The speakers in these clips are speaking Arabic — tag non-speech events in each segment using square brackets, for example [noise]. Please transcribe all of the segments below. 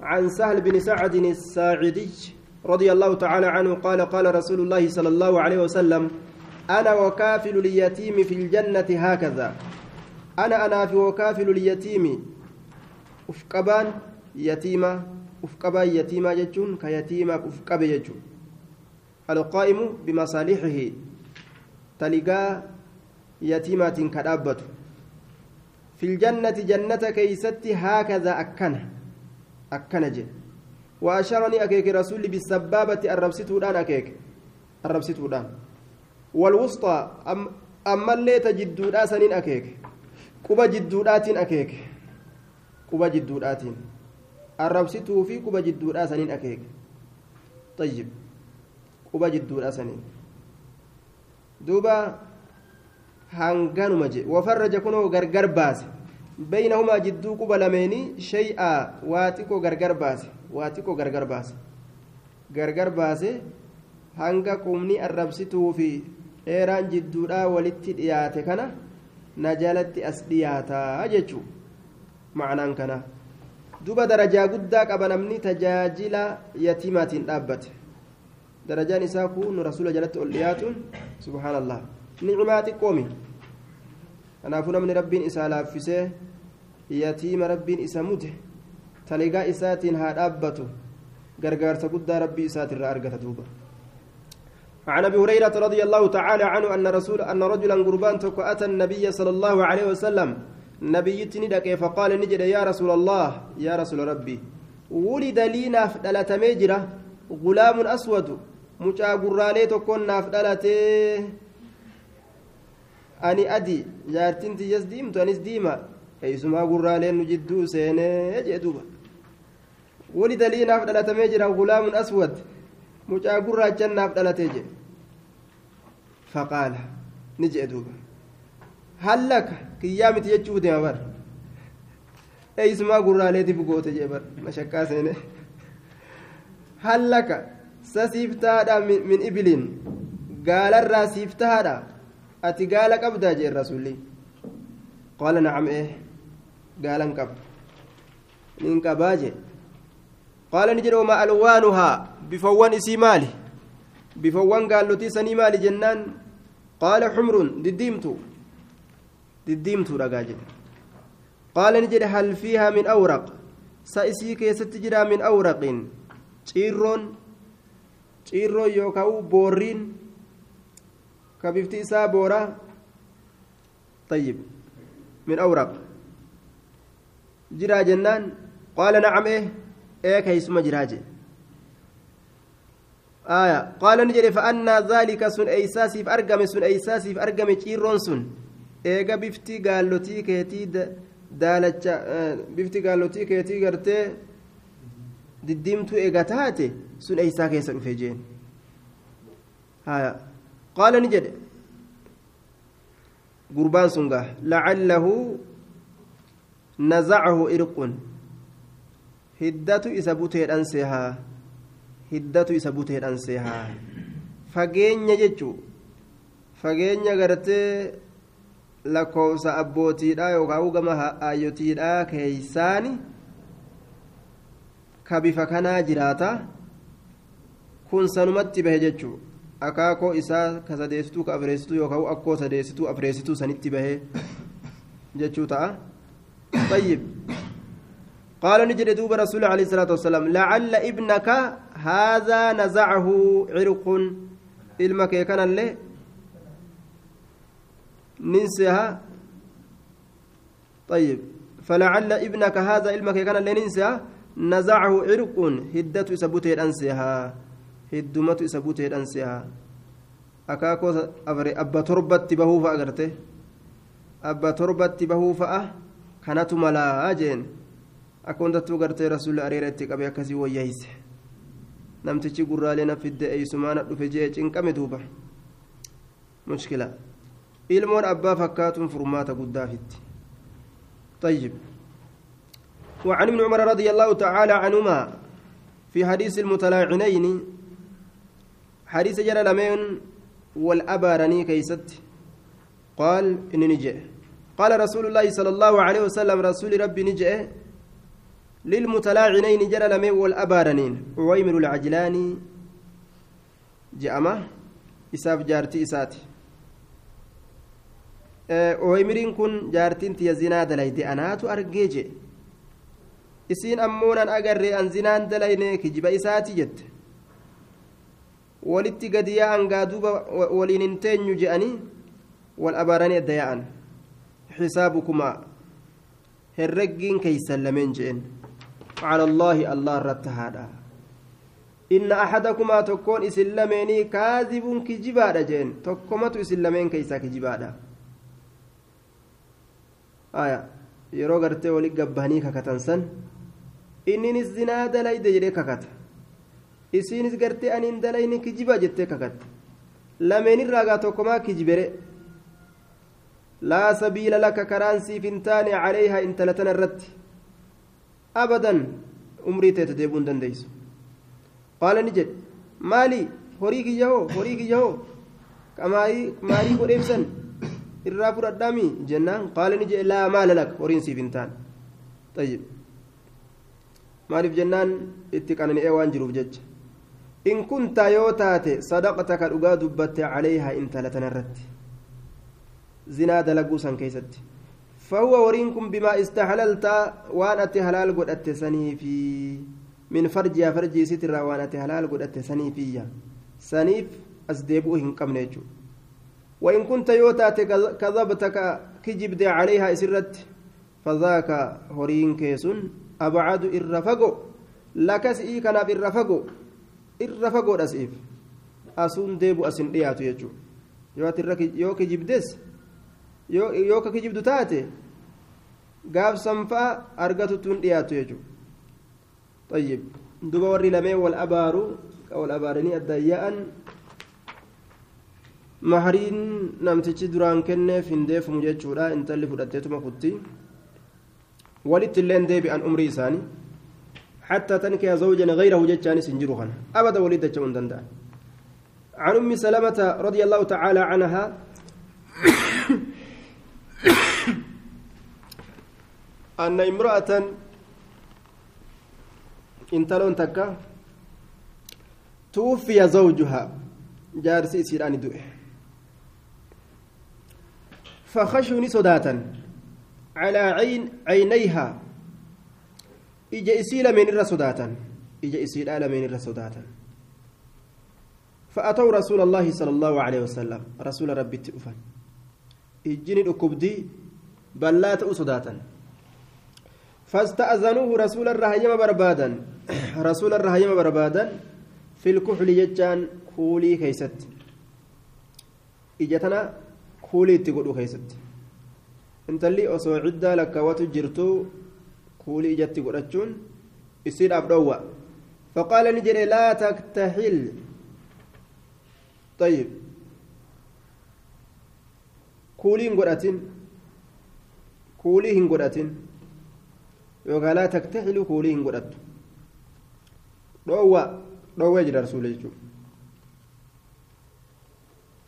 عن سهل بن سعد الساعدي رضي الله تعالى عنه قال قال رسول الله صلى الله عليه وسلم أنا وكافل اليتيم في الجنة هكذا أنا أنا في وكافل اليتيم ufqabaan yatiimaa ufqabaan yatiimaa jechuun ka yatiimaaf ufqabe jechuun alqaa'imu bimasaalixihi taligaa yatiimaatiin ka dhaabbatu filjannati jannata keeysatti haakadha akkana jedhe وأشارني أكيك رسول بالسبابة الربستو الآن أكيك الربستو الآن والوسطى أم أما اللي تجدو سنين أكيك كوبا جدو أكيك jidduudhaatiin arrabsituu fi quba jidduudhaa saniin akeeke tayyib quba jidduudhaa saniin duuba hanganuma je wafarraja kunoo gargar baase baynahumaa jidduu quba lameenii shay'aa waa xiqqoo gargar baase waa xiqqoo gargar baase gargar baase hanga qubni arrabsituu fi dheeraan jidduudhaa walitti dhiyaate kana na jalatti as dhiyaataa jechuu maanaan kana duba darajaa guddaa qaba namni tajaajila yatimaatiin dhaabbate darajaan isaa kun rasuula jalatti ol dhiyaatuun subhaanallah nicmaa xiqqoomi kanaafuu namni rabbiin isaa laaffisee yatiima rabbiin isa mute taligaa isaatiin haa dhaabbatu gargaarsa guddaa rabbii isaatirraa argata duuba عن أبي هريرة رضي الله تعالى عنه أن رسول أن رجلا قربان أتى النبي صلى الله عليه وسلم. نبيتني دك فقال نجد يا رسول الله يا رسول ربي ولد لي ناف دلتمي جرا غلام أسود مچا غرالي تكون ناف دلته ani adi jaartin tiyas diimtu anis diima eeysumaa gurraaleen nu jidduu seenee jee duuba. Walida lii naaf dhalatamee jira gulaamun aswad mucaa gurraachan naaf dhalatee jedhe faqaala ni jee duuba. Hallaka kiyyaa miti jechuu deema bar. Eeysumaa gurraaleetiif goote jee bar mashakkaa seene hallaka sa siiftaadha min ibiliin gaalarraa siiftaadha ati gaala qabdaa jeen rasulli qaala nacam ee qaala ni jedhe wamaa alwaanuhaa bifawwan isii maali bifawwan gaallotii sanii maali jennaan qaala xumrun diddiimtu diddiimtuu dhagaa jedhe qaala ni jedhe hal fiihaa min awraq sa isii keessatti jiraa min awraqiin ciirroon ciirroon yookaan boorriin ka bifti isaa boora طيب من أوراق جرا جنان قال نعم إيه إيه كيسما جراجي آية قال نجري فأنا ذلك سن أيساسي فأرقم سن أيساسي فأرقم تيرون سن bifti gaallotii keetii daalacha bifti gaallotii keetii gartee diddiimtuu eega taate sun eeysaa keessa dhufe jeen haya qaala ni jedhe gurbaan sun gaa lacallahu nazacahu irqun hiddatu isa buteedhan seehaa hiddatu isa buteedhan seehaa fageenya jechuu fageenya gartee lakkoofsa abbootiidha yookaan gama aayyotiidha keeysaani ka bifa kanaa jiraata kun sanumatti bahe jechuu akaakoo isaa ka sadeessituu ka afreessituu yookaan akkoo sadeessituu afreessituu sanitti bahe jechuu ta'a طيب. قال نجد دوب رسول عليه الصلاة والسلام لعل ابنك هذا نزعه عرق. علمك كان له ننسها. طيب. فلعل ابنك هذا علمك كان لننسها نزعه عرق. هدته سبوته الأنسها هدمته سبوته الأنسها أكاكو أبا تربت بهو فأغرته أبا تربت بهو فأه كانت ملا أجين أكون غرتي رسول أريرتك أبي أكسي ويهيس namtichi gurraalee na fidde eeysumaana dhufe jee cinqame duuba. Mushkila. Ilmoon abbaa fakkaatuun furmaata guddaafitti طيب وعن ابن عمر رضي الله تعالى عنهما في حديث المتلاعنين حديث جرى لمن والأبارني كيست. قال إن نجئ قال رسول الله صلى الله عليه وسلم رسول ربي نجئ للمتلاعنين جرى لمي والأبارنين عويمر العجلاني جأمة إساف جارتي إساتي. عويمرين كن جارتين تي زنا دليدي أناتو أرجيجي isiin ammoo nan agarree an zinaan dalayne kijiba isaati jette walitti gadi yaa'an gaa duuba waliin hin teenyu je'anii xisaabukumaa herreggiin keeysan lameen je'en على الله الله رتهادا إن أحدكما تكون إسلاميني كاذب كجبادا جين تكمت إسلامين كيسا كجبادا آية yeroo gartee wali gabbahanii kakatan san inninis zinaa dalayde jedhee kakata isiinis gartee aniin dalayni kijiba jettee kakatte lameenirraa gaa tokkomaa kijibere laa sabiila laka karaan siif hin taane calayhaa intala tana irratti abadan umrii teete deebuu hin dandeeysu qaala ni jedhe maali horii kiyya hoo horii kiyya hoo maalii godheebsan irraa fudhadhaami jennaan qaala ni laa maala laka horiin siif hin tayyib maaliif jennaan itti qanani'ee waan jiruuf jecha in kunta yoo taate sadaqataka dhugaa dubbatte calayhaa intala tanarratti zinaa dalaguu san keeysatti فهو ورينكم بما استحللت وان أتي حلال قد اتسني في من فرجها فرجي ستر وان أتي حلال قد اتسني فيها سنيف أزديبوه قمنا يجو وإن كنت يوتات كذبتك كجبد عليها إسرت فذاك هورين كيسون أبعد الرفقو لكس إي كان بالرفقو الرفقو رسيف أسون ديبو أسن دياتو يجو. yoo kijibdes yoo ka kijibdu taate gaafsan fa'a argatuttuun dhiyaatu jechuudha طيب duba warri lameen wal abaaru wal abaaranii addaan yaa'an mahariin namtichi duraan kenneef hin deefamu jechuudha intalli fudhatteetuma kutti walitti illeen deebi'an umrii isaanii حتى تنكح زوجا غيره جتان سنجرها أبدا ولد جون دندان عن أم سلمة رضي الله تعالى عنها أن امرأة انتلون تكا توفي زوجها جارسي سيران دوئه. فخشوني صداتا على عين عينيها. إجا إسيل من الرا صداتا إجا إسيل من الرا صداتا فأتوا رسول الله صلى الله عليه وسلم. رسول ربي تؤفن. إجني الأكبدي بلات أصداتا فاستأذنوه رسول الرهيم بربادا. [clears throat] رسول الرهيم بربادا. في الكحل يجان كولي كيست إجتنا كولي تقولوا كيست انت اللي أصو عدة لك وتجرتو كولي إجت قرأتشون يصير أبدوا فقال نجري لا تكتحل. طيب. كولي قرأتين كولي قرأتين yookaan laa taktaxilu kuulii hin godhattu. Dhoowwa dhoowwee jira rasuula jechuudha.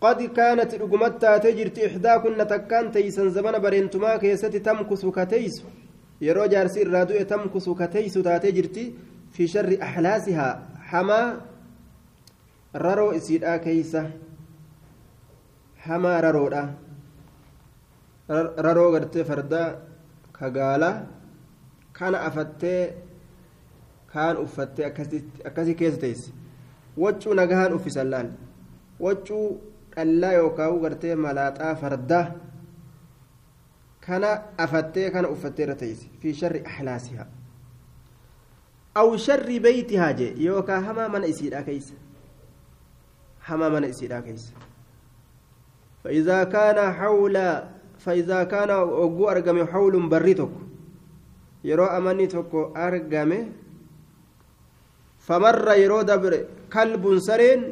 قد كانت رقمت تاتجرت إحداكن تكان تيسن زمن برينتما كيست تمكس كتيس يرو جارسي الرادو تمكس كتيس تاتجرت في شر أحلاسها حما ررو إسيدا كيسة حما ررو ررو قرت فردا كقالا afattee kaan uffattee akkasii keessa teesse waccuu nagahaan uffisan laal waccuu dhallaa yookaan gartee malaaxaa fardaa kana afattee kana uffattee irra teesse fi sharri ahlaasihaa aw sharri beeytihaa jee yookaan hamaa mana isiidhaa keessa hamaa mana isiidhaa keessa فإذا كان حول فإذا كان وقو أرقم حول بريتك yeroo amanni tokko argame famarra yeroo dabre kalbuun sareen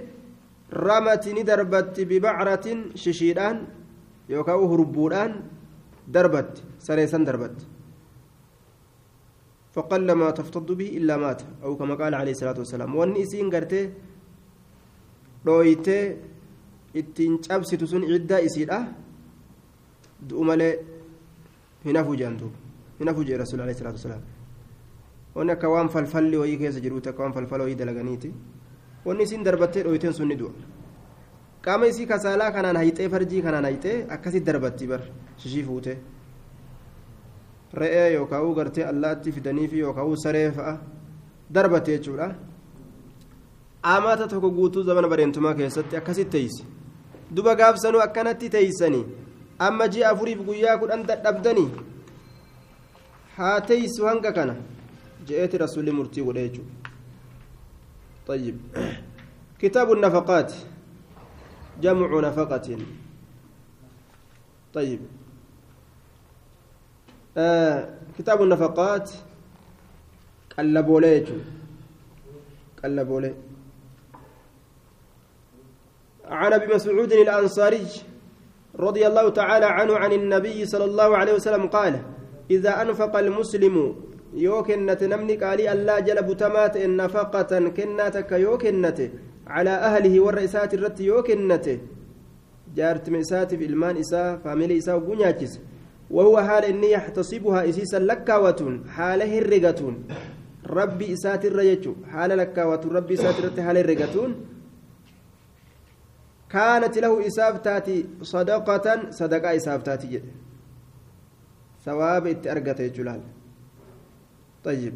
ramati ni darbatti bibacratin shishiidhaan yookaan hurbuudhaan darbatti sareessan darbatti فقل ما تفتض به إلا مات أو كما قال عليه الصلاة والسلام وأن إسين قرتي رويتي ittiin cabsitu sun ciddaa isiidha du'u malee hin هنا فوجئ رسول الله عليه الصلاة والسلام wanni akka waan falfalli wayii keessa jiruuti akka waan falfala wayii dalaganiiti wanni isiin darbattee dhooyteen sun ni du'a qaama isii kasaalaa kanaan hayxee farjii kanaan hayxee akkasitti darbatti bar shishii fuutee re'ee yookaan gartee allaatti fidanii fi yookaan saree fa'a darbate jechuudha amata tokko guutuu zamana bareentumaa keessatti akkasitti teeysi duba gaafsanuu akkanatti teeysanii amma ji'a afuriif guyyaa kudhan dadhabdanii haa teeysu hanga kana je'eeti rasuulli murtii godhe jechuudha طيب. [clears throat] كتاب النفقات. جمع نفقة. طيب. آه كتاب النفقات. قلبولي قلبولي عن أبي مسعود الأنصاري رضي الله تعالى عنه عن النبي صلى الله عليه وسلم قال إذا أنفق المسلم يوكنت نمني قالي الله جل بتمات إن نفقة كنتك يوكنت على أهله والرئيسات الرت يوكنت. جارت مئسات في إلمان إساء فاميلي إساء بنياجس وهو حال إني يحتصبها إسيسا لكاوة حاله الرقتون ربي إسات الرجج حال لكاوة ربي إسات الرت حال الرقتون كانت له إساف تاتي صدقة صدقة إساف تاتي ثواب إتأرقت جلال طيب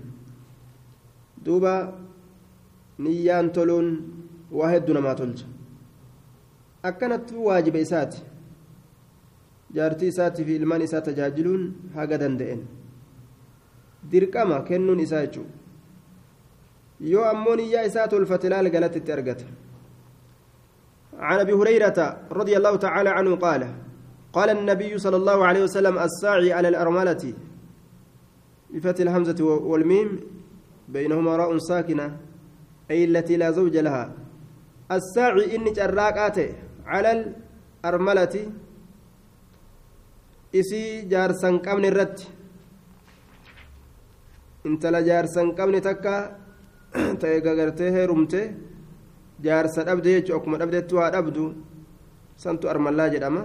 دوبا نيان تولون واحد دون ما تلج أكنت واجب إسات fi ilmaan isaa tajaajiluun haga danda'en dirqama kennuun isaa jechuudha yoo ammoo niyyaa isaa tolfate laal galatti argata عن ابي هريره رضي الله تعالى عنه قال قال النبي صلى الله عليه وسلم الساعي على الأرملة. بفتح الهمزة والميم بينهما راء ساكنة أي التي لا زوج لها. الساعي إني جراكات على الأرملة. إسي جارسن قمن الرد. qabne takka ta'e gagartee heerumte jaarsa dhabde jechuu akkuma dhabdettu haa dhabdu santu armallaa jedhama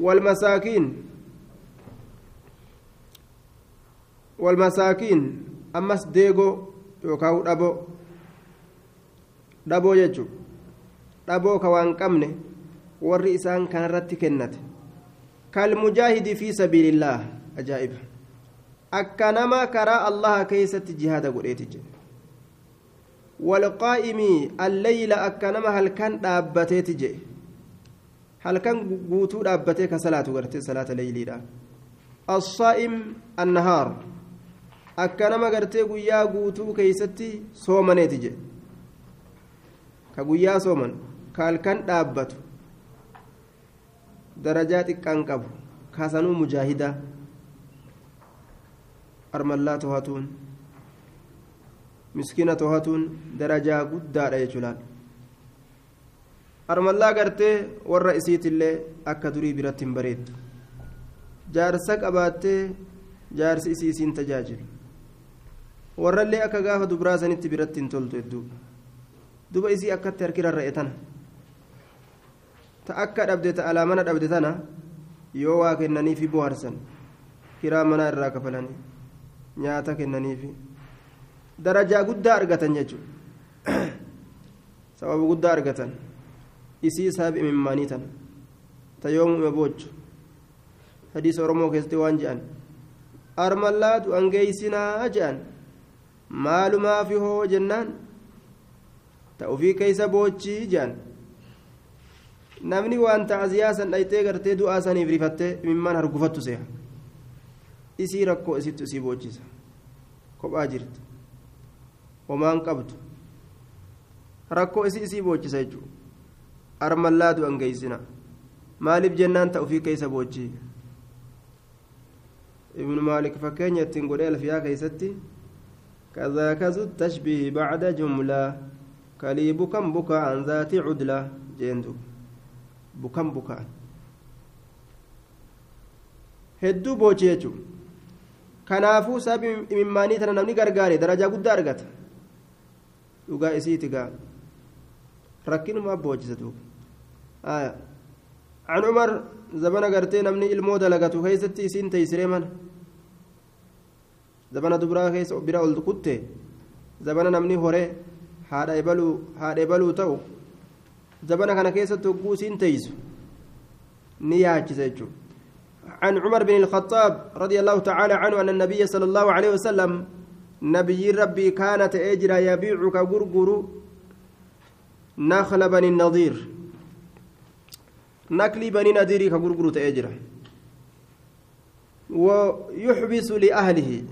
walmasaakiin والمساكين أمس ديغو يوكاو دبو دبو يجو دبو كوان kanarratti kennate kalmujaahidi fi sabiilillah ajaa'iba akka nama karaa allaha keeysatti jihaada godheeti jedhe walqaa'imi alleyla akka nama halkan dhaabbateeti jedhe halkan guutuu dhaabbatee ka salaatu gartee salaata leeyliidha assaa'im annahaar. Akka nama gartee guyyaa guutuu keeysatti soomaneeti jedhe ka guyyaa sooman ka halkan dhaabbatu. Darajaa xiqqaan qabu kaasanuu mujaahida. Armallaa tohatuun miskiina tohatuun darajaa guddaadha jechuudhaan. Armallaa gartee warra isiitillee akka durii biratti hin bareeddu. Jaarsa qabaattee jaarsi isii isiin tajaajilu. Warrallee akka gaafa dubraa sanitti biratti hin toltu hedduu. Duba isii akkatti harki rarra'e tana. Ta akka dhabde ta alaa mana dhabde tana yoo waa kennaniifi bohaarsan kiraa manaa irraa kafalanii nyaata kennaniifi darajaa guddaa argatan jechuudha [coughs] sababa guddaa argatan isii saabi imimmaanii tana ta yoomuu ima boochu hadiisa oromoo keessatti waan je'an armallaatu angeeysinaa je'an maalumaafi hoo jennaan ta ufii keeysa boochii je'an namni waan ta'aziyaa san dhayxee gartee du'aa saniif rifattee imimmaan hargufattu seha isii rakkoo isittu isii boochisa kophaa jirti homaan qabdu rakkoo isii isii boochisa jechuudha armallaatu angeeysina maaliif jennaan ta ufii keeysa boochii ibnu maalik fakkeenya ittiin godhee alfiyaa keeysatti كذاك ذو التشبيه بعد جملة كلي بكم عن ذات عدلة جندو بكم بكى hedduu boochi jechuun kanaafuu sababi imimmaanii tana namni gargaare darajaa guddaa argata dhugaa isiiti gaa rakkinumaa boojisa duuba عن عمر زمن قرتي نمني المودة لقته كيستي سين تيسري من zabana dubraa keessa bira ol kutte zabana namni horee haadha ebaluu ta'u zabana kana keessatti hogguu siin teeysu ni yaachisa jechuudha عن عمر بن الخطاب رضي الله تعالى عنه أن النبي صلى الله عليه وسلم نبي ربي كانت أجرى يبيعك غرغر نخل بني النضير نكلي بني نذير كغرغر تأجرى ويحبس لأهله.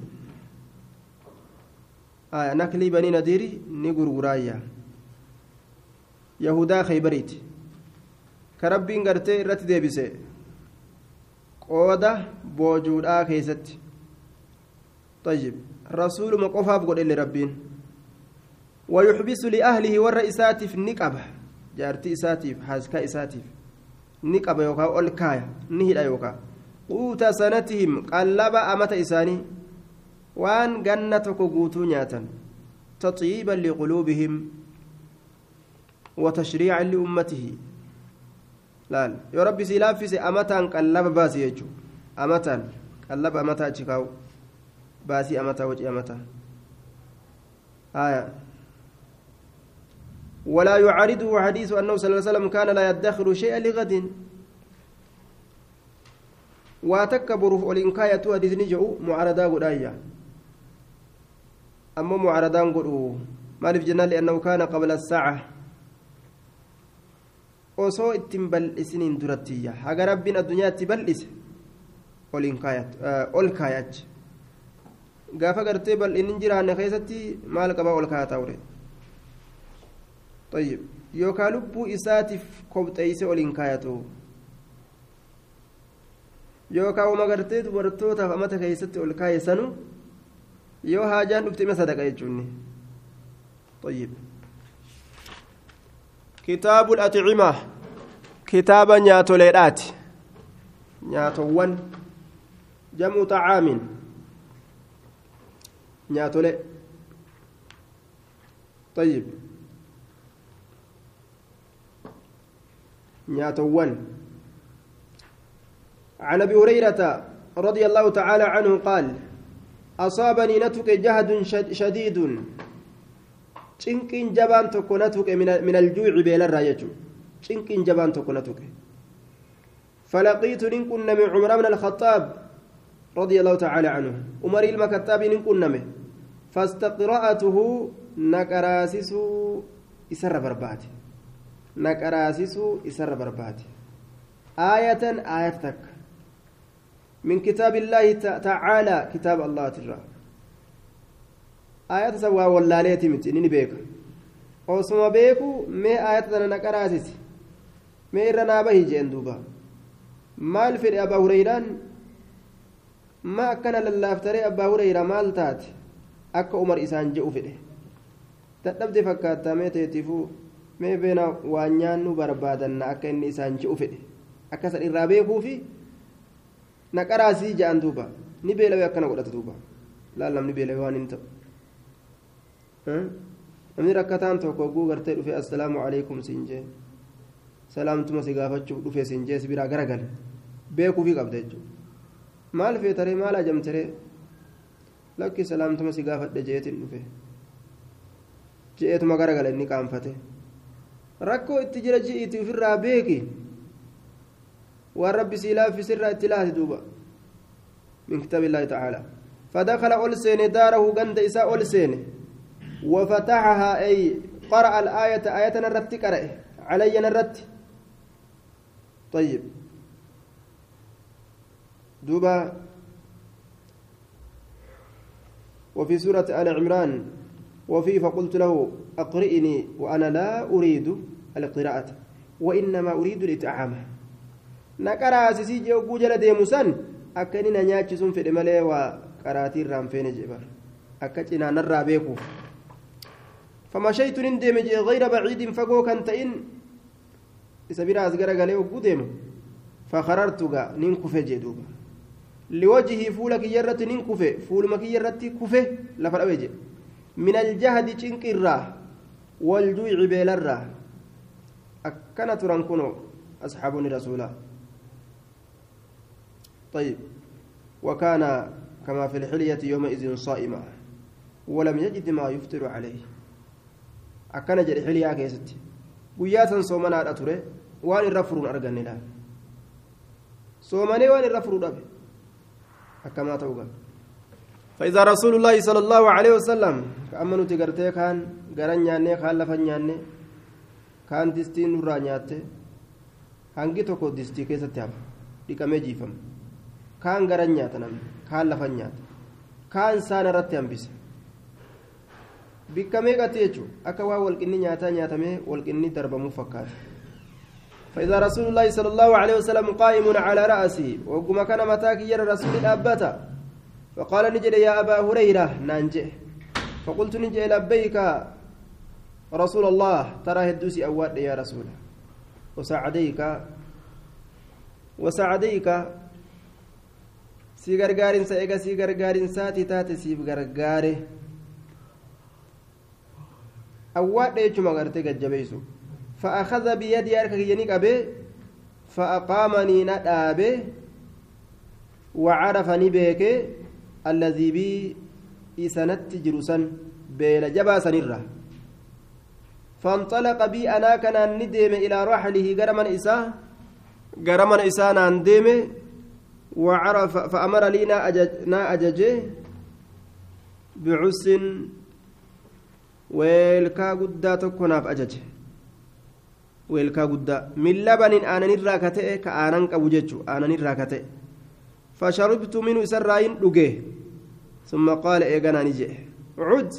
آه نكلي بني نذير نغرغرايا. يهودا خيبريت. كربين غرتي رت ديبسه qooda boojuudhaa keeysatti طيب رسول قل اللي ربين. ويحبس لأهله ور إساتف نقبة جارتي إساتف حاسكا إساتف نقبة يوكا أولكايا نهلا يوكا قوت سنتهم قلب أمت إساني. وان جنتك قوتو نياتا تطيبا لقلوبهم. وتشريعا لأمته. laal yoo rabbi sii laaffise amataan qallaba baasi jechuudha amataan qallaba amataa achi kaa'u baasii amataa wacii ولا يعارضه حديث أنه صلى الله عليه وسلم كان لا يدخر شيئا لغد وتكبر والإنكاية حديث نجو معارضة قدايا أما معارضة قدو ما جنان لأنه كان قبل الساعة osoo ittiin bal'isiniin durattiiyya haga rabbiin addunyaatti bal'ise ol kaayachi gaafa gartee bal'inni jiraanne keessatti maal qabaa ol kaayaa ta'ure isaatiif kobxeeyse ol hin kaayatu yookaan uma gartee dubartootaaf amata keessatti ol kaayessanu yoo haajaan dhufte ima sadaqa jechuun kitaabu الأطعمة kitaaba nyaatoleedhaati nyaatowwan jam'u xacaamin nyaatole طيب نياتوان عن أبي هريرة رضي الله تعالى عنه قال أصابني نتك جهد شديد. tuqe min aljuuci beelarraa jechuudha cinqiin jabaan tokko na tuqe فلقيت نكن من عمر بن الخطاب رضي الله تعالى عنه. عمر المكتاب نكن فاستقرأته نكراسس إسر بربات na qaraasisuu isarra barbaade. Aayatan aayata takka. Min kitaab illaahi tacaalaa kitaaba allahaatirraa aayata san waa wallaaleeti miti inni beeka. Osuma beeku mee aayata tana naqaraasisi. Mee irra naa bahi jeen duuba. Maal fedhe abbaa hureyraan ma akkana lallaaftaree abbaa hureyra maal taate? Akka umar isaan je'u fedhe. Dadhabde fakkaattamee teetifuu mee beena waan nyaannu barbaadanna akka inni isaan je'u fedhe akka san irraa beekuufi na qaraasii je'an duuba ni beelawee akkana godhata duuba laal namni beelawee waan hin ta'u namni rakkataan tokko oguu gartee dhufe assalaamu alaikum siin jee salaamtuma si gaafachuuf dhufe siin jee si biraa garagale beekuufii qabda jechuudha maal feetaree maal ajamtaree lakki salaamtuma si gaafadhe jeetiin dhufe je'eetuma garagale inni qaanfate rakkoo itti jira ji'iiti ofirraa beeki waan rabbi sii laaffisirraa itti laati duuba min kitaabillahi ta'aalaa فدخل أول سين داره غند إساء أول سين وفتحها أي قرأ الآية آية نرت قرأ علي نرت طيب دوبا وفي سورة آل عمران وفي فقلت له أقرئني وأنا لا أريد القراءة وإنما أريد الإطعام. نقرأ سيسي جو جل ديمسان أكني نياتشسون في الملي وقراتي الرامفين جبر أكتنا نرى بيكو فمشيت ندم غير بعيد فقو كان تئن سبيرا أزغر قالي وقدم فخررت ننكف جدوبا لوجهي فولك يرت ننكف فولمك يرت كفه لفر أوجه من الجهد چنك الراه والجوع بيل الراه أكنا ترنكنو أصحاب رسولا. طيب. وكان كما في الحلية يومئذ صائمة ولم يجد ما يفطر عليه. أكن جري حلية كيستي waan irra furuun arganne laal soomanee waan irra furuu dhabe akkamaa ta'uu qaba فإذا رسول الله صلى الله عليه وسلم كأمنوا تقرتي كان قرن نياني كان لفن نياني كان دستين نورا نياتي tokko distii keessatti hafa dhiqamee jiifama kaan garan nyaata namni kaan lafan nyaata kaan saan irratti hambisa bikka meeqatti jechuun akka waa walqinni nyaataa nyaatamee walqinni darbamuu fakkaata فإذا رسول الله صلى الله عليه وسلم قائم على رأسي وقم كان متاك يرى رسول الأبتا فقال نجد يا أبا هريرة نانجي فقلت نجي لبيك رسول الله ترى هدوسي أواد يا رسول وساعديك وساعديك. si gargaarinsa eega si gargaarinsaati taate siif gargaare awwaadha jechuma gartee gajjabeeysu فأخذ بيدي أركك ينيك أبي. فأقامني ندابي وعرفني بيك. الذي بي إسنت جرسا بين جبا سنرة فانطلق بي أنا كان ندم إلى رحله قرمن إساه قرمن إساه ندم وعرف فأمر لي نا أججه بعس weelkaa guddaa tokko naaf ajaje weelkaa guddaa min labanin aananirraa ka ta'e ka aanan qabu jechu aananirraa ka ta'e فشربت منه سراين لقي ثم قال إيقنا نجي عد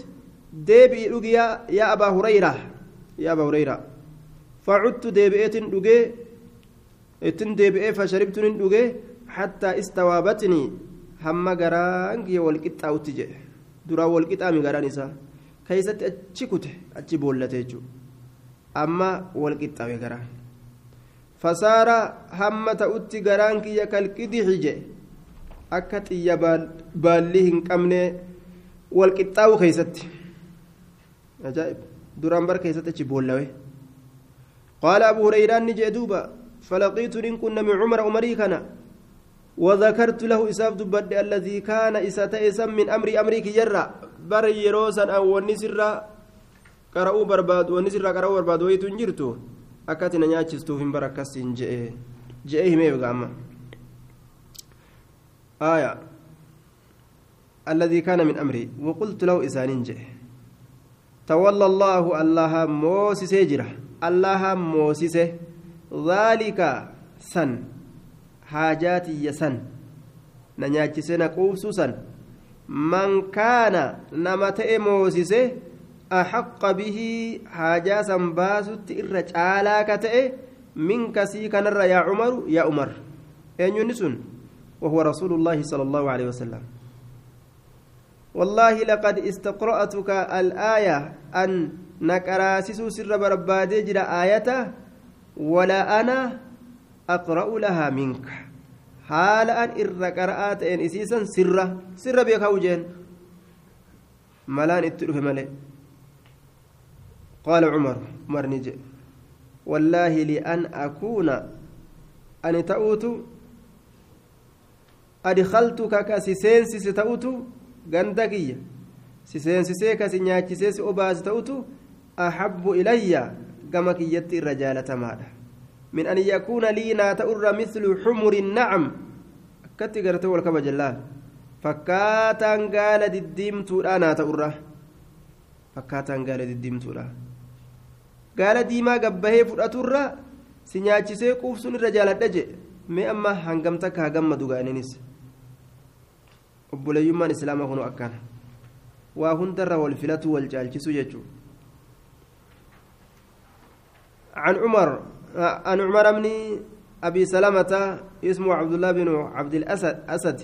ديبي لقي يا أبا هريرة يا أبا هريرة فعدت ديبئة لقي اتن ديبئة فشربت من لقي حتى استوابتني هم قران والقطة وتجي درا والقطة من قران إسا كيست أتشي كته أتشي بولته أما والقطة وقران فصار هم تؤتي قران كي يكالكدي حجي akka xiyya baalli hin qabne wal qixxaawu keessatti. Ajaa'ib. Duraan bar keessatti achi boollawe. Qaala abu hurayraan ni jee duuba فلقيت إن كنا من عمر عمري كان وذكرت له إساف دبد الذي كان إساتيسا من أمري أمريك جرا بر يروسا أو ونسرا قرأوا برباد ونسرا قرأوا برباد ويتون جرتو أكاتنا نياتشستو في بركاسين جئ جئ همي بقاما آية الذي كان من أمري وقلت له إسانين جئ تولى الله الله موسس جرا الله موسس ذلك سن حاجاتي يسن ننياتشسن قوسوسا من كان نمت موسسه أحق به حاجة سنباست الرجالا كتئ منك سيكا نرى يا عمر يا عمر. أين ينسون وهو رسول الله صلى الله عليه وسلم. والله لقد استقرأتك الآية أن نكراسس سر بربادي جرى آيته ولا أنا أقرأ لها منك. حال أن إر إن إسيسا سرة سر بك وجين ملان اتلف ملئ. قال عمر عمر نجي. والله لأن أكون أن تأوت أدخلتك كسيسين ستأوت غندقية سيسين سيسيك سنياتي سيس أباس تأوت أحب إلي كما كيت الرجال تمادا من أن يكون لي ناتأر مثل حمر النعم كتي قرأت والكبا جلال فكاتان قال دديمتو لا ناتأر فكاتان قال دديمتو لا قال ديما قبهي فرأتر سنياتشسي قوفسون الرجال الدجي mee amma hangamta kaa gammadu gaa'ininis obboleeyyummaan islaamaa kunu akkana waa hundarra wal filatu wal caalchisu jechuudha. عن عمر عن عمر بن أبي سلمة اسمه عبد الله بن عبد الأسد أسد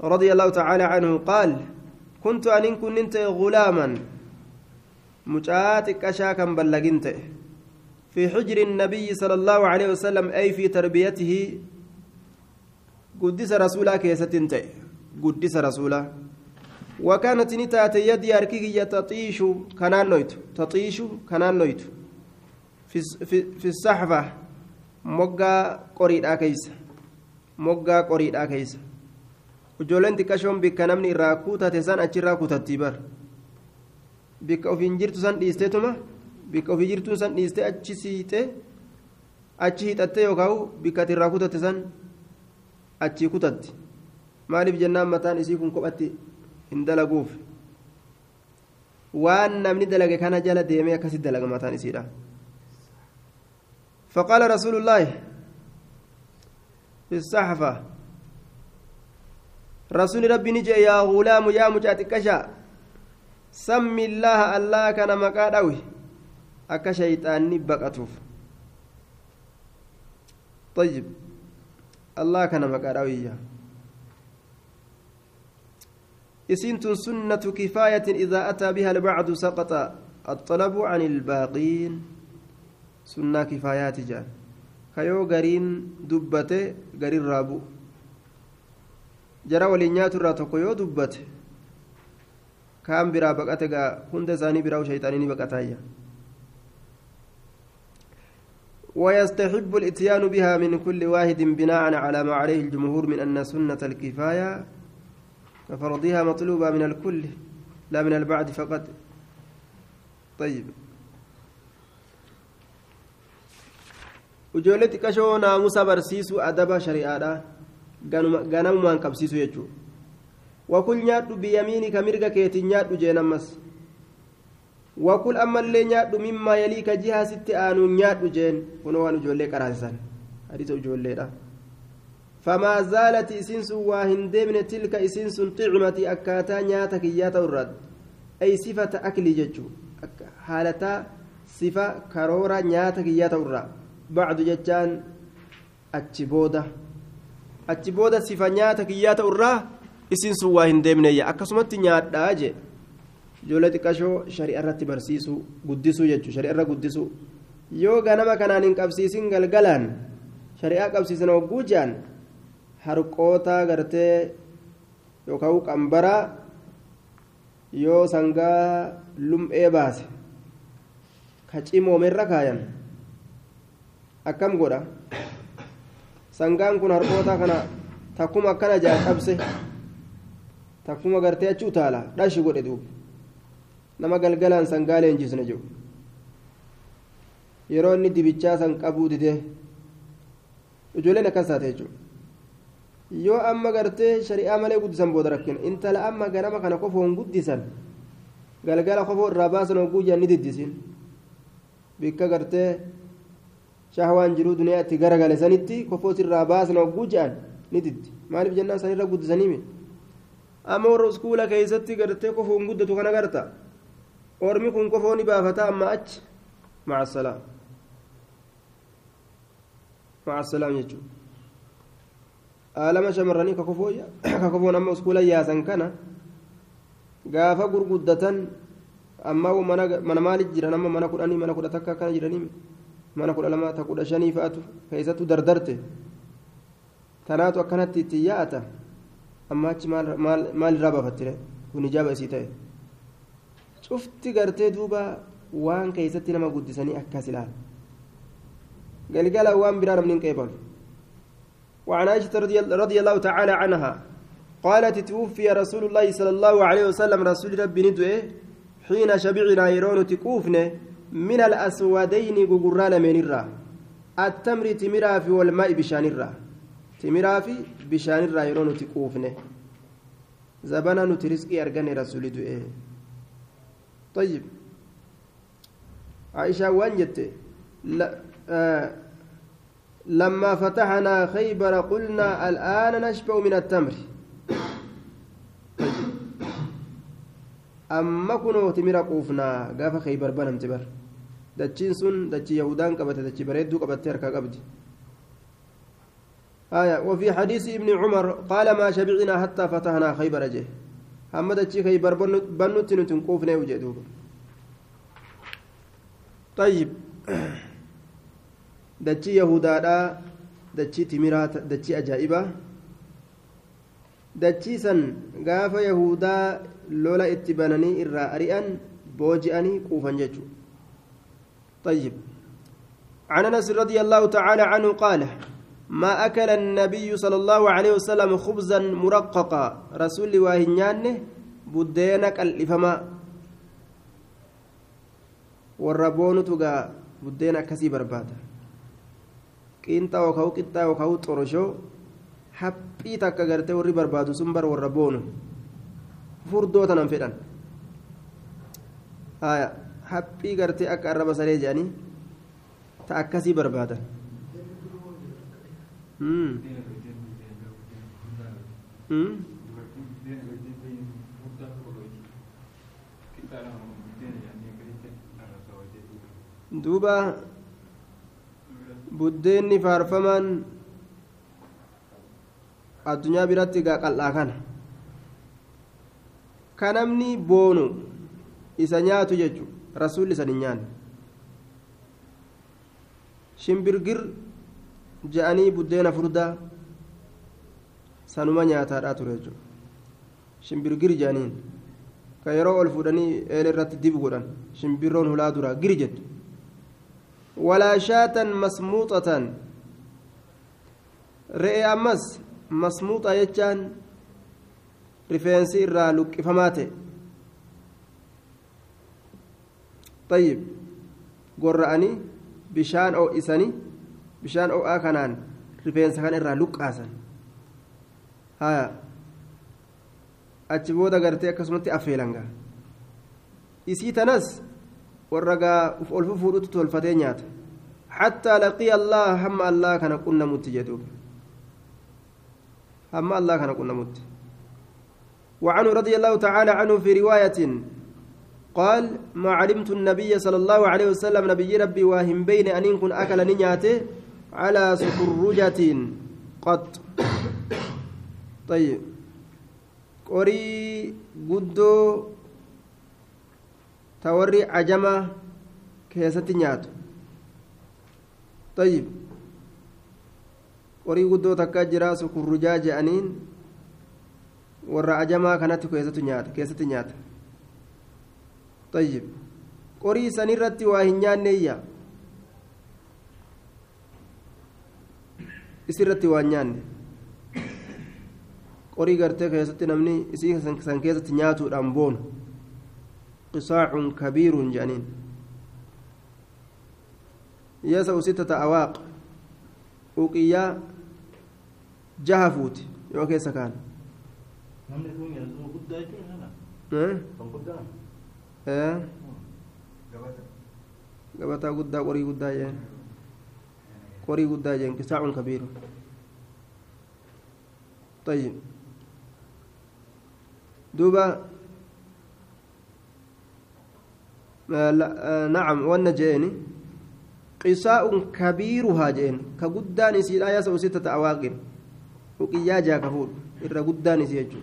رضي الله تعالى عنه قال كنت أن كنت غلاما مجاتك أشاكا بلغنت في حجر النبي صلى الله عليه وسلم أي في تربيته قدس رسولا كيستنت قدس رسولا وكانت نتات يدي أركي تطيش كنان نويت تطيش كنان نويت في, في, في الصحفة مقا قريد أكيس مقا قريد أكيس ijoolleen xiqqashoon bikka namni irraa kutate san achirraa kutattii bar bikka ofiin jirtu san dhiisteetuma bikka ofii jirtuun san dhiiste achi siite achi hidhatte yookaan bikka ati irraa kutate san achii kutatti maaliif jennaan mataan isii kun kophatti hin dalaguuf waan namni dalage kana jala deemee akkasitti dalaga mataan isiidha. فقال رسول الله في الصحفة رسول ربي نجي يا غلام يا مجاتكشا سمي الله الله كان مقادوي أكا شيطاني بقتوف طيب الله كان مقادوي إسنت سنة كفاية إذا أتى بها البعض سقط. الطلب عن الباقين. سنة كفايات جان. كيو غرين دبته غرين رابو. jara waliin nyaatu irraa tokko yoo dubbate kaan biraa baqate gaa hunda isaanii biraa shayxaanii ويستحب الاتيان بها من كل واحد بناء على ما عليه الجمهور من أن سنة الكفاية كفرضها مطلوبة من الكل لا من البعد فقط طيب وجولتك شو ناموس برسيس أدب شريعة ganamumaan qabsiisu jechuudha wakul nyaadhu biyamiinika mirga keetiin nyaadhu jeen ammas wakul ammallee nyaadhu mimmaa yalii ka jihaa sitti aanuun nyaadhu jeen kunoo waan ijoollee qaraasisan hadiisa ijoolleedha sun xicmati akkaataa nyaata kiyyaa ta'u irraa ay sifata aklii jechuu haalataa sifa karoora nyaata kiyyaa ta'u irraa bacdu jechaan achi booda achi booda sifa nyaata kiyyaa ta'u irraa isin sun waa hin deemneeyya akkasumatti nyaadhaa jee ijoollee xiqqashoo shari'a irratti barsiisuu guddisuu jechuudha shari'a irra guddisuu yoo ganama kanaan hin qabsiisin galgalaan shari'aa qabsiisan hogguu harqoota gartee yookaan qambaraa yoo sangaa lum'ee baase ka cimoomerra kaayan akkam godha. sangaan kun harkoota kana takkuma akkana jaa cabse takkuma gartee achi utaala dhashi godhe duuba nama galgalaan sangaa leenjisne jiru yeroo inni dibichaa san qabuu dide ijoolleen akkas taate jechuudha yoo amma gartee shari'aa malee guddisan booda rakkina intala amma ganama kana kofoon guddisan galgala kofoo irraa baasan hogguu jaan ni diddisin bikka gartee shahwaan jiruu duniyaa itti garagale sanitti kofoo sirraa baasan hogguu jedhan ni diddi maaliif jennaan san irra amma warra uskuula keessatti gartee kofoon guddatu kana garta ormi kun kofoo ni baafata amma achi maca salaam maca salaam jechuudha aalama shamarranii ka kofoon amma uskuula yaasan kana gaafa gurguddatan amma mana maaliif jiran amma mana kudhanii mana kudha takka akkana jiranii mana kudha lama ta kudha shanii fa'atu keessattuu dardarte tanaatu akkanatti itti yaa'ata amma achi maalirraa baafattire kun ijaaba isii ta'e cufti gartee duuba waan keessatti nama guddisanii akkas ilaala galgala waan biraa namni hin qeebalu وعن عائشة رضي الله تعالى عنها قالت توفي رسول الله صلى الله عليه وسلم رسول ربي ندوة حين شبعنا يرون تكوفنه من الأسودين غغران من الرا. التمر تمرا في والماء بشان الرا. تمرا في بشان الرا يرون تكوفنه زبنا نترزقي أرغن رسول دوه طيب. عائشة وانجت لا آه لما فتحنا خيبر قلنا الآن نشبع من التمر amma kunoo timira quufnaa gaafa khaybar banamte bar dachiin sun dachii yahudaan qabate dachii bareedduu qabattee harkaa qabdi آية وفي حديث ابن عمر قال ما شبعنا حتى فتحنا خيبر جه هم دچي خيبر بنوت نتنقوفنا وجدوب طيب دچي يهودا دچي تمرات دچي أجائبة dachii san gaafa yahudaa lola itti bananii irraa ari'an booji'anii quufan jechuudha طيب عن انس رضي الله تعالى عنه قال ما أكل النبي صلى الله عليه وسلم خبزا مرققا رسول واهنيانه بدينك الإفما والربون تقى بدينا كسي بربادا qiinxa yookaan qixxaa yookaan xoroshoo haphii takka gartee warri barbaadu sun bar warra boonu furdoo tanan fedhan haphii gartee akka arraba saree jedhanii ta akkasii barbaadan duuba buddeenni faarfamaan addunyaa biratti gaa qal'aa kana. Ka namni boonu isa nyaatu jechuun rasuulli san hin nyaanne. Shimbirgir je'anii buddeena furdaa sanuma nyaataadhaa ture jechuudha. Shimbirgir je'aniin ka yeroo ol fuudhanii eela irratti dibu godhan. Shimbirroon hulaa duraa giri jettu shaatan masmuuxatan re'ee ammas masmuuxa jechaan rifeensi irraa luqqifamaa ta'e طيب gorra'anii bishaan oo'isanii bishaan oo'aa kanaan rifeensa kan irraa luqqaasan haya achi booda gartee akkasumatti affeelanga isii tanas ol fuudhutu tolfatee nyaata hattaa laqiya allah hamma allah kana qunnamutti jedhuuf hamma allah kana qunnamutti وعنه رضي الله تعالى عنه في رواية قال ما علمت النبي صلى الله عليه وسلم نبي ربي واهم بين أن كن أكل نياته على سكرجة قط طيب قري قدو توري عجمة كيسة نياتو طيب قري قدو تكاجرا سكرجا جانين ورا عجمة كانت كيسة نيات كيسة نيات طيب qorii san irratti waa hin nyaanneeyya isirratti waa hin nyaanne qorii gartee keessatti namni isii san keessatti nyaatuudhaan boonu kaan namni kun yeroo guddaa jechuun kana kan guddaa gabataa guddaa qorii guddaa jeen qorii guddaa jeen qisaacun kabiiru طيب دوبا نعم وأنا جيني قساء كبيرها جين كقدان سيدا يسأو ستة أواقر وقيا جا كفور إرى قدان سيجو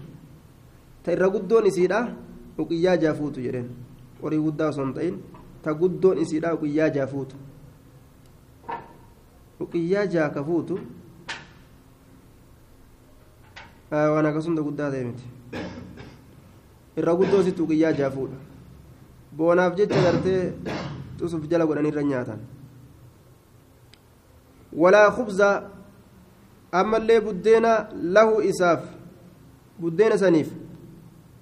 تإرى قدون سيدا وقيا جا فوتو جرين qorii guddaa osoo hin ta'in ta guddoon isiidha uqiyyaa jaa fuutu uqiyyaa jaa ka fuutu waan akkasumta guddaa ta'e miti irra guddoo boonaaf jecha gartee tusuuf jala godhan irra nyaatan walaa khubza ammallee buddeena lahu isaaf buddeena saniif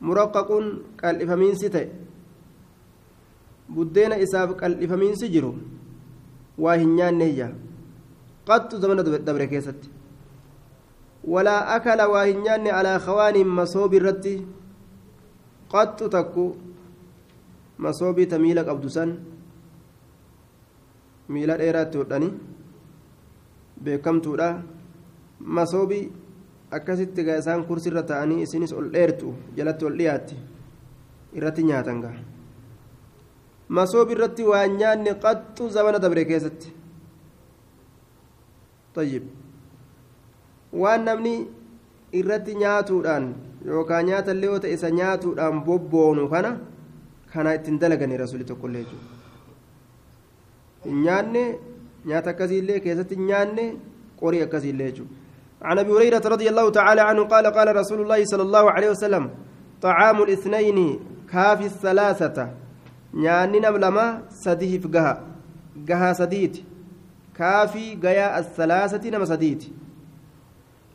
muraqqaquun qal'ifamiinsi ta'e buddeena isaaf qal'ifamiinsi jiru waa hin nyaanneeyya qattu zamana dabre keessatti walaa akala waa hin nyaanne alaa kawaaniin masoobi irratti qattu takku masoobii ta miila qabdu san miila dheeraatti hodhani beekamtuudha. Masoobii akkasitti gaa isaan kursirra ta'anii isinis ol dheertu jalatti ol dhiyaatti irratti nyaatan gaa. Masoobi irratti waan nyaanne qaxxu zamana dabre keessatti. Tayyib. Waan namni irratti nyaatuudhaan yookaan nyaata illee yoo ta'e isa nyaatuudhaan bobboonu kana kana ittiin dalaganii rasuulli tokkollee jechuudha hin nyaanne nyaata akkasiillee keessatti hin nyaanne qorii akkasiillee jechuudha عن ابي هريره رضي الله تعالى عنه قال قال رسول الله صلى الله عليه وسلم طعام الاثنين كافي الثلاثه nyaanni nam lama sadiif gaha gahaa sadiiti kaafii gayaa assalaasati nama sadiiti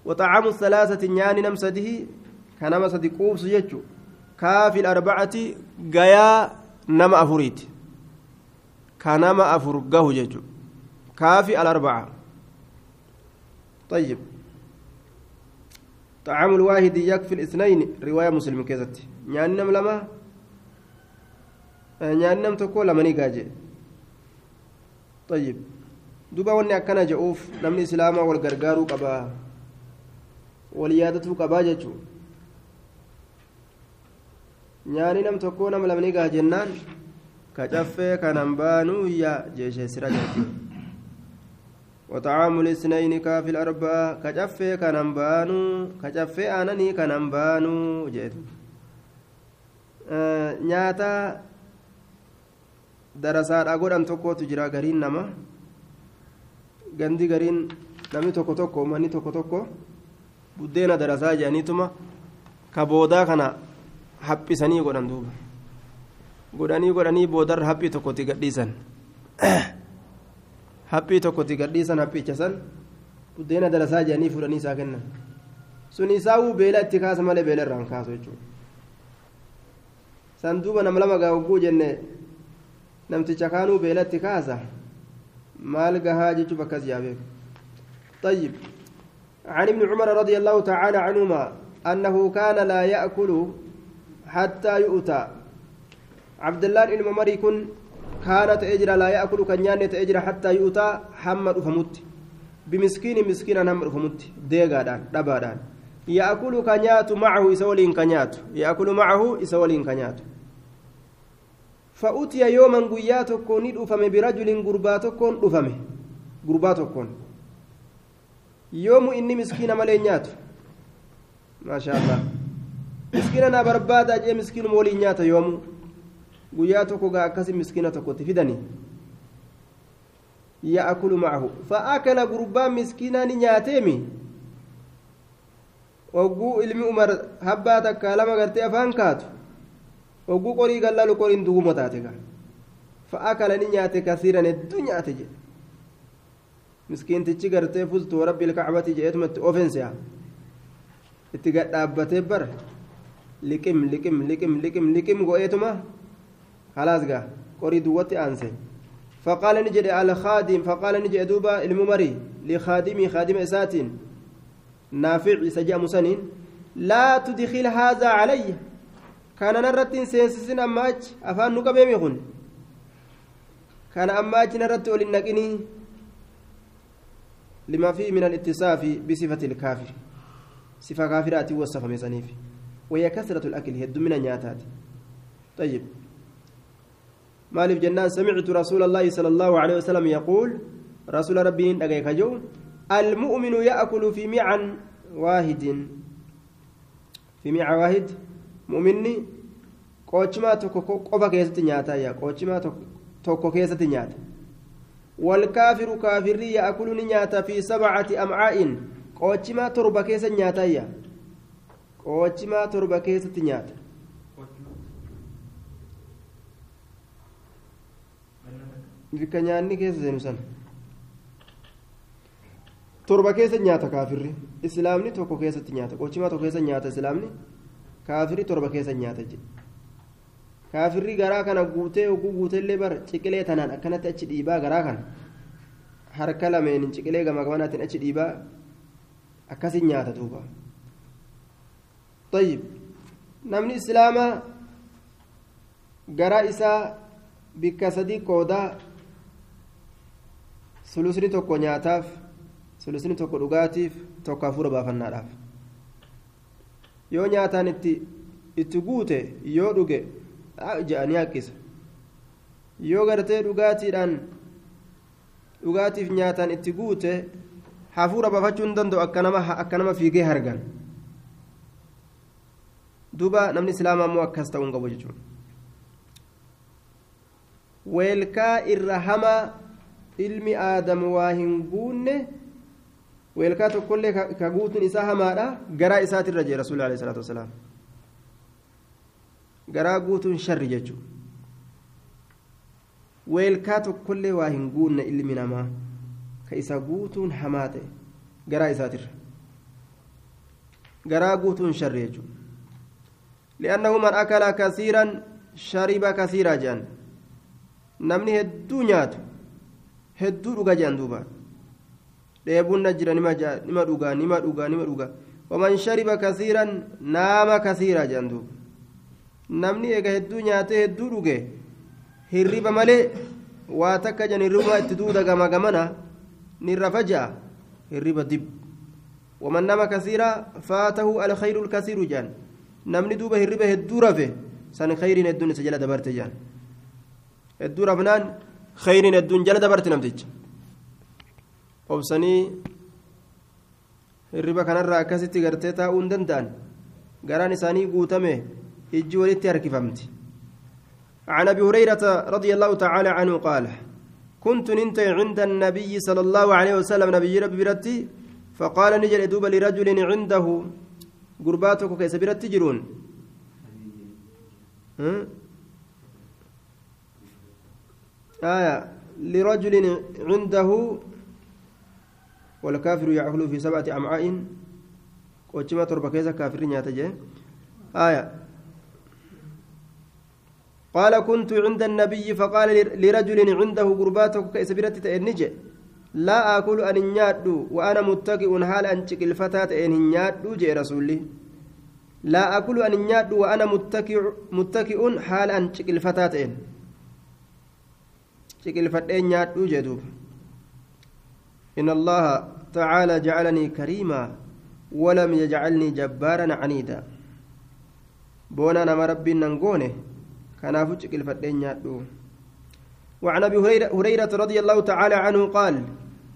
وطعام الثلاثة نياني نم سده كنما سدي كافي الأربعة غيا نما أفريت كنما أفرقه يجو كافي الأربعة. طيب. طعام الواحد يكفي الاثنين. رواية مسلم كذت نياني نم لما؟ نياني نم تقول لما نيجاجي. طيب. akkana je'uuf namni islaamaa wal gargaaruu qabaa wal yaadatuu qabaa jechuun nyaani nam tokkoo nama lamni gaa jennaan ka caffee kanan baanuu yaa jeesheessira jechuudha وطعام الاثنين كافي الأربعة كجفة كنن بانو كجفة أنني كنن بانو جيت نياتا أقول أن تكو تجرى غرين نما gandi gariin namni tokko tokko uummanni tokko tokko buddeena darasaa jedhaniituma ka boodaa kana haphisanii godhan duuba godhanii godhanii boodarra haphii tokkotti gadhiisan haphii tokkotti gadhiisan haphichasan buddeena darasaa jedhanii fuudhanii isaa kennan sun isaawuu beela itti kaasa malee beela irraan kaasu jechuudha san duuba nama lama gaa'ugguu jenne namticha kaanuu beela itti kaasa. maal gahaa jechuuf akkas yaabeef طيب عن ابن عمر رضي الله تعالى عنهما أنه كان لا يأكل حتى يؤتى. عبد الله بن عمر يكون كانت أجرى لا يأكل كنيانة أجرى حتى يؤتى حمد فمت بمسكين مسكين حمد فمت ديغادان دبادان. يأكل كنيات معه يسولين كنيات يأكل معه يسولين كنيات فأتي يوما قيا تكون ندفم برجل غربا تكون دفمه. غربا تكون يوم إني مسكين ملينيات ما شاء الله. miskiina naa barbaada jee miskiinuma waliin nyaata yoomu. Guyyaa tokko gaa akkasi miskiina tokkotti fidanii yaakulu macahu faakala gurbaa miskiinaani nyaateemi? Ogguu ilmi umar habbaa takkaa lama gartee afaan kaatu. Ogguu qorii gallalu qoriin dugumo taate ga faakala ni nyaate kasiiran hedduu nyaate jedhe miskiintichi gartee fultuu rabbi ilkacbati jedhetumatti ofenseha itti gadhaabbatee bara. Liqim liqim liqim liqim liqim go'eetuma halaas gaa qorii duwwatti aanse فقال نجد الخادم فقال نجد دوبا الممري لخادمي خادم إساتين نافع سجى مسنين لا تدخل هذا علي kana narratti seensisin amma achi afaan nu qabeemi kun kana amma achi narratti ol hin naqinii lima fi min alittisaafi bisifati ilkaafir وهي كثرة الأكل هد من نياتات. طيب. مالف جنان سمعت رسول الله صلى الله عليه وسلم يقول رسول ربي نجيك جو المؤمن يأكل في معا واحد. في معا واحد؟ qoochimaa tokko qofa keessatti nyaataa yaa qoochimaa tokko keessatti nyaata والكافر كافر يأكل نياتا في سبعة أمعاء قوتشما تربة كيس نياتا يا. qoochimaa torba keessatti nyaata. Bikka nyaanni keessa seenu sana. Torba keessa nyaata kaafirri. Islaamni tokko keessatti nyaata. Qoochimaa tokko keessa nyaata islaamni? Kaafirri torba keessa nyaata jedhe kaafirri garaa kana guutee oguu guuteellee bar ciqilee tanaan akkanatti achi dhiibaa garaa kana. Harka lameenin ciqilee gama gamanaatiin achi dhiibaa akkasii nyaata duubaa طيب bikka sadii qoodaa sulusni tokko nyaataaf sulusni tokko dhugaatiif tokko hafuura baafannaadhaaf yoo nyaataan itti itti guute yoo dhuge je'anii haqqisa yoo gartee dhugaatiidhaan dhugaatiif nyaataan itti guute hafuura baafachuu hin danda'u akka nama fiigee hargan duuba namni islaamaa immoo akkas ta'uu hin qabu jechuudha weelkaa irra hamaa ilmi aadamu waa hin guunne weelkaa tokkollee ka guutuun isaa hamaadha garaa isaatirra jee rasuulli alayhi salaatu wasalaam garaa guutuun sharri jechuudha weelkaa tokkollee waa hin guunne ilmi namaa ka isa guutuun hamaa ta'e garaa isaatirra garaa guutuun sharri jechuudha kasiiran shariba kasiiraa jedhan namni hedduu nyaatu hedduu dhuga jedhan duuba dheebuun na jira nima dhugaa nima dhugaa nima dhugaa waman shariba kasiiran naama kasiiraa jedhan duuba namni eega hedduu nyaatee hedduu dhuge hirriba malee waa takka jan hirriba itti duuda gama gamana nirra faja'a hirriba dib waman nama kasiira faatahu alkhayru lkasiiru jaan namni duuba hirriba hedduu rafe san khayriin hedduun isa jala dabarte jaan hedduu rafnaan khayriin hedduun jala dabarte namticha obsanii hirriba kanarraa akkasitti gartee taa'uu hin danda'an garaan isaanii guutame ijji walitti harkifamti عن ابي هريره رضي الله تعالى عنه قال كنت ننت عند النبي صلى الله عليه وسلم نبي ربي برتي فقال نجل دوب لرجل عنده قرباتك كيس برتي جرون آية لرجل عنده والكافر يأكل في سبعة أمعاء وجمع تربة كيس كافر نياتجه آية قال كنت عند النبي فقال لرجل عنده قرباتك كيسبرت النجي لا آكل أن نيادو وأنا متكئ حال أنشك الفتاة أن نيادو جاء رسولي. لا آكل أن نيادو وأنا متكئ متكئ حال أنشك الفتاة أن. شك الفتاة نيادو جدوب إن الله تعالى جعلني كريما ولم يجعلني جبارا عنيدا. بونا نما ربي ننقونه كنافو تشكل فدين يادو وعن أبي هريرة رضي الله تعالى عنه قال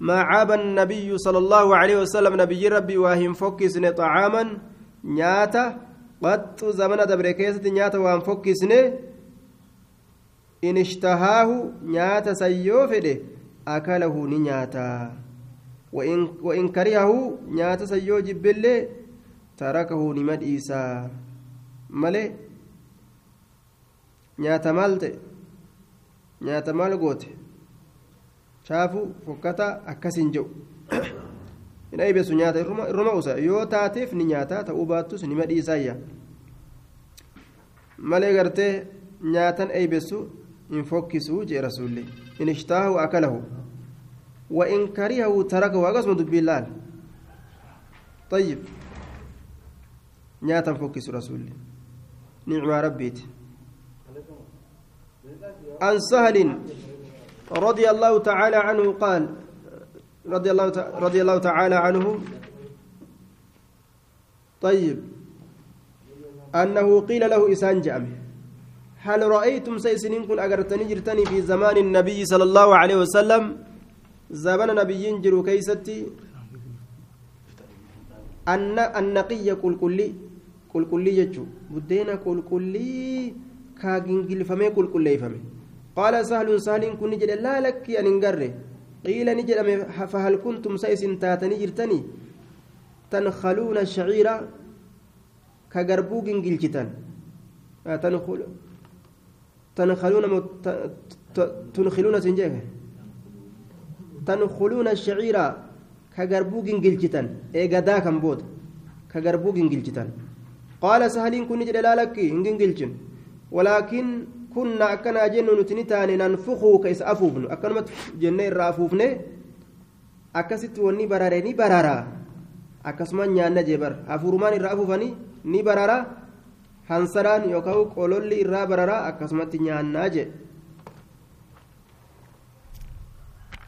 ما عاب النبي صلى الله عليه وسلم نبي ربي واهم فكسن طعاما نياتا قد زمن دبركيسة نياتا وان فكسن إن اشتهاه نياتا سيوفده أكله نياتا. وإن, وإن كرهه نياتا سيوجب بالله تركه نمد إيسا. ملئ nyaata maal ta'e nyaata maal goote shaafu fokkata akkasin jedhu hin aybeessu nyaata irruma usa yoo taateef ni nyaataa ta'uu baattus nima dhiisaayya malee gartee nyaatan aybeessu hin fokkisuu jee rasuulli in ishtaahu akalahu وإن كرهه تركه أقسم دبي لال طيب نياتا فوكس رسول نعم ربيتي عن سهل رضي الله تعالى عنه قال رضي الله رضي الله تعالى عنه. طيب. أنه قيل له إسان جامع هل رأيتم سيسنين كن أجرتني جرتني في زمان النبي صلى الله عليه وسلم؟ زمن نبي جرو كيستي. أن النقي كل كلي كل كلي يجو بدينا كل كلي كاجنجلفمي كل كليفمي قال سهل سهل كن نجد لا لك أن انقره قيل نجد فهل كنتم سيس تاتني جرتني؟ تنخلون الشعير كقربوق انجلجتان. تنخل تنخلون. تنخلون سنجيه تنخلون الشعير كقربوق انجلجتان. ايقا داكم بود. كقربوق انجلجتان. قال سهل كن نجد لا لك ولكن كنا أكنا جن نتنتان ننفخه كيس أفوفن أكنمت جنة الرافوفن أكست وني برارني برارا أكسما نيانا جبر أفورمان الرافوفني ني برارا هنسران يوكاو قولولي الرا برارا أكسمت نيانا جي